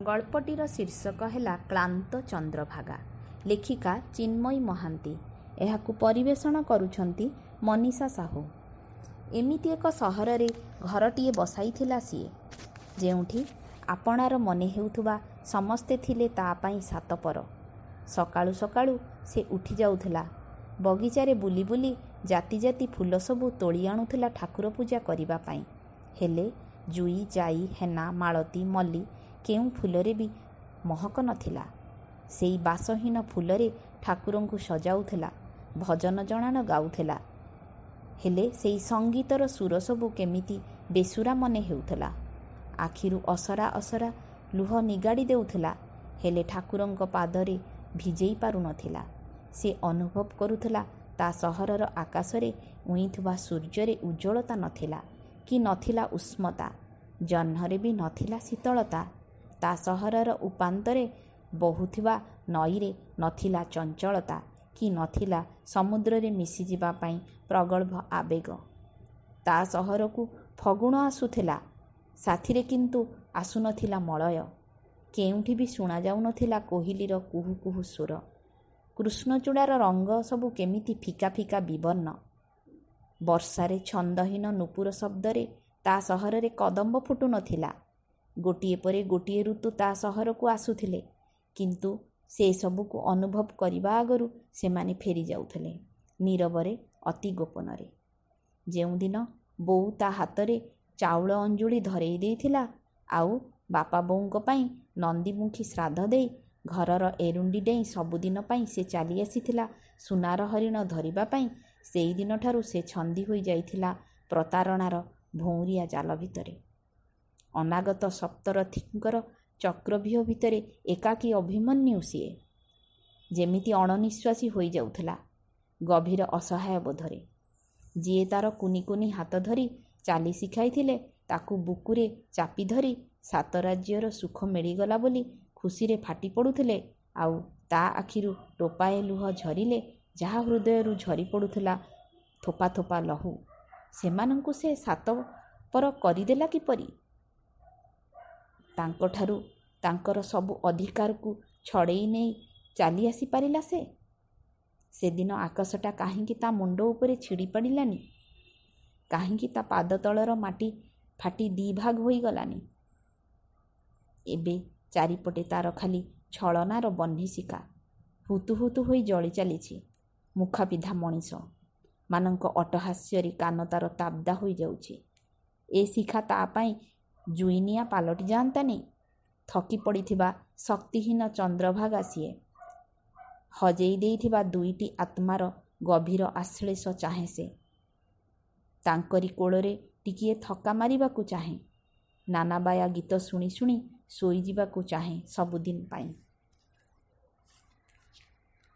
ଗଳ୍ପଟିର ଶୀର୍ଷକ ହେଲା କ୍ଳାନ୍ତ ଚନ୍ଦ୍ରଭାଗା। ଲେଖିକା ଚିନ୍ମୟୀ ମହାନ୍ତି। ଏହାକୁ ପରିବେଷଣ କରୁଛନ୍ତି ମନୀଷା ସାହୁ। ଏମିତି ଏକ ସହରରେ ଘରଟିଏ ବସାଇଥିଲା ସିଏ। ଯେଉଁଠି ଆପଣାର ମନେ ହେଉଥିବା ସମସ୍ତେ ଥିଲେ ତା ପାଇଁ ସାତପର। ସକାଳୁ ସକାଳୁ ସେ ଉଠି ଯାଉଥିଲା। ବଗିଚାରେ ବୁଲି ବୁଲି ଜାତି ଜାତି ଫୁଲ ସବୁ ତୋଳି ଆଣୁଥିଲା ଠାକୁର ପୂଜା କରିବା ପାଇଁ। ହେଲେ ଜୁଇ ଜାଇ ହେନା ମାଳତୀ ମଲ୍ଲି କେଉଁ ଫୁଲରେ ବି ମହକ ନଥିଲା। ସେଇ ବାସହୀନ ଫୁଲରେ ଠାକୁରଙ୍କୁ ସଜାଉଥିଲା ଭଜନ ଜଣାଣ ଗାଉଥିଲା। ହେଲେ ସେଇ ସଙ୍ଗୀତର ସୁର ସବୁ କେମିତି ବେସୁରା ମନେ ହେଉଥିଲା। ଆଖିରୁ ଅସରା ଅସରା ଲୁହ ନିଗାଡ଼ି ଦେଉଥିଲା ହେଲେ ଠାକୁରଙ୍କ ପାଦରେ ଭିଜେଇ ପାରୁନଥିଲା। ସେ ଅନୁଭବ କରୁଥିଲା ତା ସହରର ଆକାଶରେ ଉଇଁଥିବା ସୂର୍ଯ୍ୟରେ ଉଜ୍ଜଳତା ନଥିଲା କି ନଥିଲା ଉଷ୍ମତା ଜହ୍ନରେ ବି ନଥିଲା ଶୀତଳତା। ତା ସହରର ଉପାନ୍ତରେ ବହୁଥିବା ନଈରେ ନଥିଲା ଚଞ୍ଚଳତା କି ନଥିଲା ସମୁଦ୍ରରେ ମିଶିଯିବା ପାଇଁ ପ୍ରଗଳ୍ଭ ଆବେଗ। ତା ସହରକୁ ଫଗୁଣ ଆସୁଥିଲା ସାଥିରେ କିନ୍ତୁ ଆସୁନଥିଲା ମଳୟ। କେଉଁଠି ବି ଶୁଣାଯାଉନଥିଲା କୋହିଲିର କୁହୁ କୁହୁ ସୁର କୃଷ୍ଣଚୂଡ଼ାର ରଙ୍ଗ ସବୁ କେମିତି ଫିକା ଫିକା ବିବର୍ଣ୍ଣ। ବର୍ଷାରେ ଛନ୍ଦହୀନ ନୂପୁର ଶବ୍ଦରେ ତା ସହରରେ କଦମ୍ବ ଫୁଟୁନଥିଲା। ଗୋଟିଏ ପରେ ଗୋଟିଏ ଋତୁ ତା ସହରକୁ ଆସୁଥିଲେ। କିନ୍ତୁ ସେ ସବୁକୁ ଅନୁଭବ କରିବା ଆଗରୁ ସେମାନେ ଫେରି ଯାଉଥିଲେ ନୀରବରେ ଅତି ଗୋପନରେ। ଯେଉଁଦିନ ବୋଉ ତା ହାତରେ ଚାଉଳ ଅଞ୍ଜୁଳି ଧରେଇ ଦେଇଥିଲା ଆଉ ବାପା ବୋଉଙ୍କ ପାଇଁ ନନ୍ଦୀମୁଖୀ ଶ୍ରାଦ୍ଧ ଦେଇ ଘରର ଏରୁଣ୍ଡି ଡେଇଁ ସବୁଦିନ ପାଇଁ ସେ ଚାଲି ଆସିଥିଲା ସୁନାର ହରିଣ ଧରିବା ପାଇଁ ସେଇଦିନଠାରୁ ସେ ଛନ୍ଦି ହୋଇଯାଇଥିଲା ପ୍ରତାରଣାର ଭଉଁରିଆ ଜାଲ ଭିତରେ। ଅନାଗତ ସପ୍ତରଥୀଙ୍କର ଚକ୍ରବ୍ୟୁହ ଭିତରେ ଏକାକୀ ଅଭିମନ୍ୟୁ ସିଏ। ଯେମିତି ଅଣନିଶ୍ୱାସୀ ହୋଇଯାଉଥିଲା ଗଭୀର ଅସହାୟ ବୋଧରେ। ଯିଏ ତାର କୁନି କୁନି ହାତ ଧରି ଚାଲି ଶିଖାଇଥିଲେ ତାକୁ ବୁକୁରେ ଚାପି ଧରି ସାତ ରାଜ୍ୟର ସୁଖ ମିଳିଗଲା ବୋଲି ଖୁସିରେ ଫାଟି ପଡ଼ୁଥିଲେ ଆଉ ତା ଆଖିରୁ ଟୋପାଏ ଲୁହ ଝରିଲେ ଯାହା ହୃଦୟରୁ ଝରି ପଡ଼ୁଥିଲା ଥୋପା ଥୋପା ଲହୁ। ସେମାନଙ୍କୁ ସେ ସାତ ପର କରିଦେଲା କିପରି? ତାଙ୍କଠାରୁ ତାଙ୍କର ସବୁ ଅଧିକାରକୁ ଛଡ଼େଇ ନେଇ ଚାଲି ଆସିପାରିଲା ସେ? ସେଦିନ ଆକାଶଟା କାହିଁକି ତା ମୁଣ୍ଡ ଉପରେ ଛିଡ଼ି ପଡ଼ିଲାନି? କାହିଁକି ତା ପାଦ ତଳର ମାଟି ଫାଟି ଦି ଭାଗ ହୋଇଗଲାନି? ଏବେ ଚାରିପଟେ ତାର ଖାଲି ଛଳନାର ବହ୍ନିଶିକା। ହୁତୁ ହୁତୁ ହୋଇ ଜଳି ଚାଲିଛି। ମୁଖାପିଧା ମଣିଷ। ମାନଙ୍କ ଅଟହାସ୍ୟରେ କାନ ତାର ତାବଦା ହୋଇଯାଉଛି। ଏ ଶିଖା ତା ପାଇଁ ଜୁଇନିଆ ପାଲଟି ଯାଆନ୍ତାନି? ଥକି ପଡ଼ିଥିବା ଶକ୍ତିହୀନ ଚନ୍ଦ୍ରଭାଗା ସିଏ। ହଜେଇ ଦେଇଥିବା ଦୁଇଟି ଆତ୍ମାର ଗଭୀର ଆଶ୍ଳେଷ ଚାହେଁ ସେ। ତାଙ୍କରି କୋଳରେ ଟିକିଏ ଥକା ମାରିବାକୁ ଚାହେଁ। ନାନାବାୟା ଗୀତ ଶୁଣି ଶୁଣି ଶୋଇଯିବାକୁ ଚାହେଁ ସବୁଦିନ ପାଇଁ।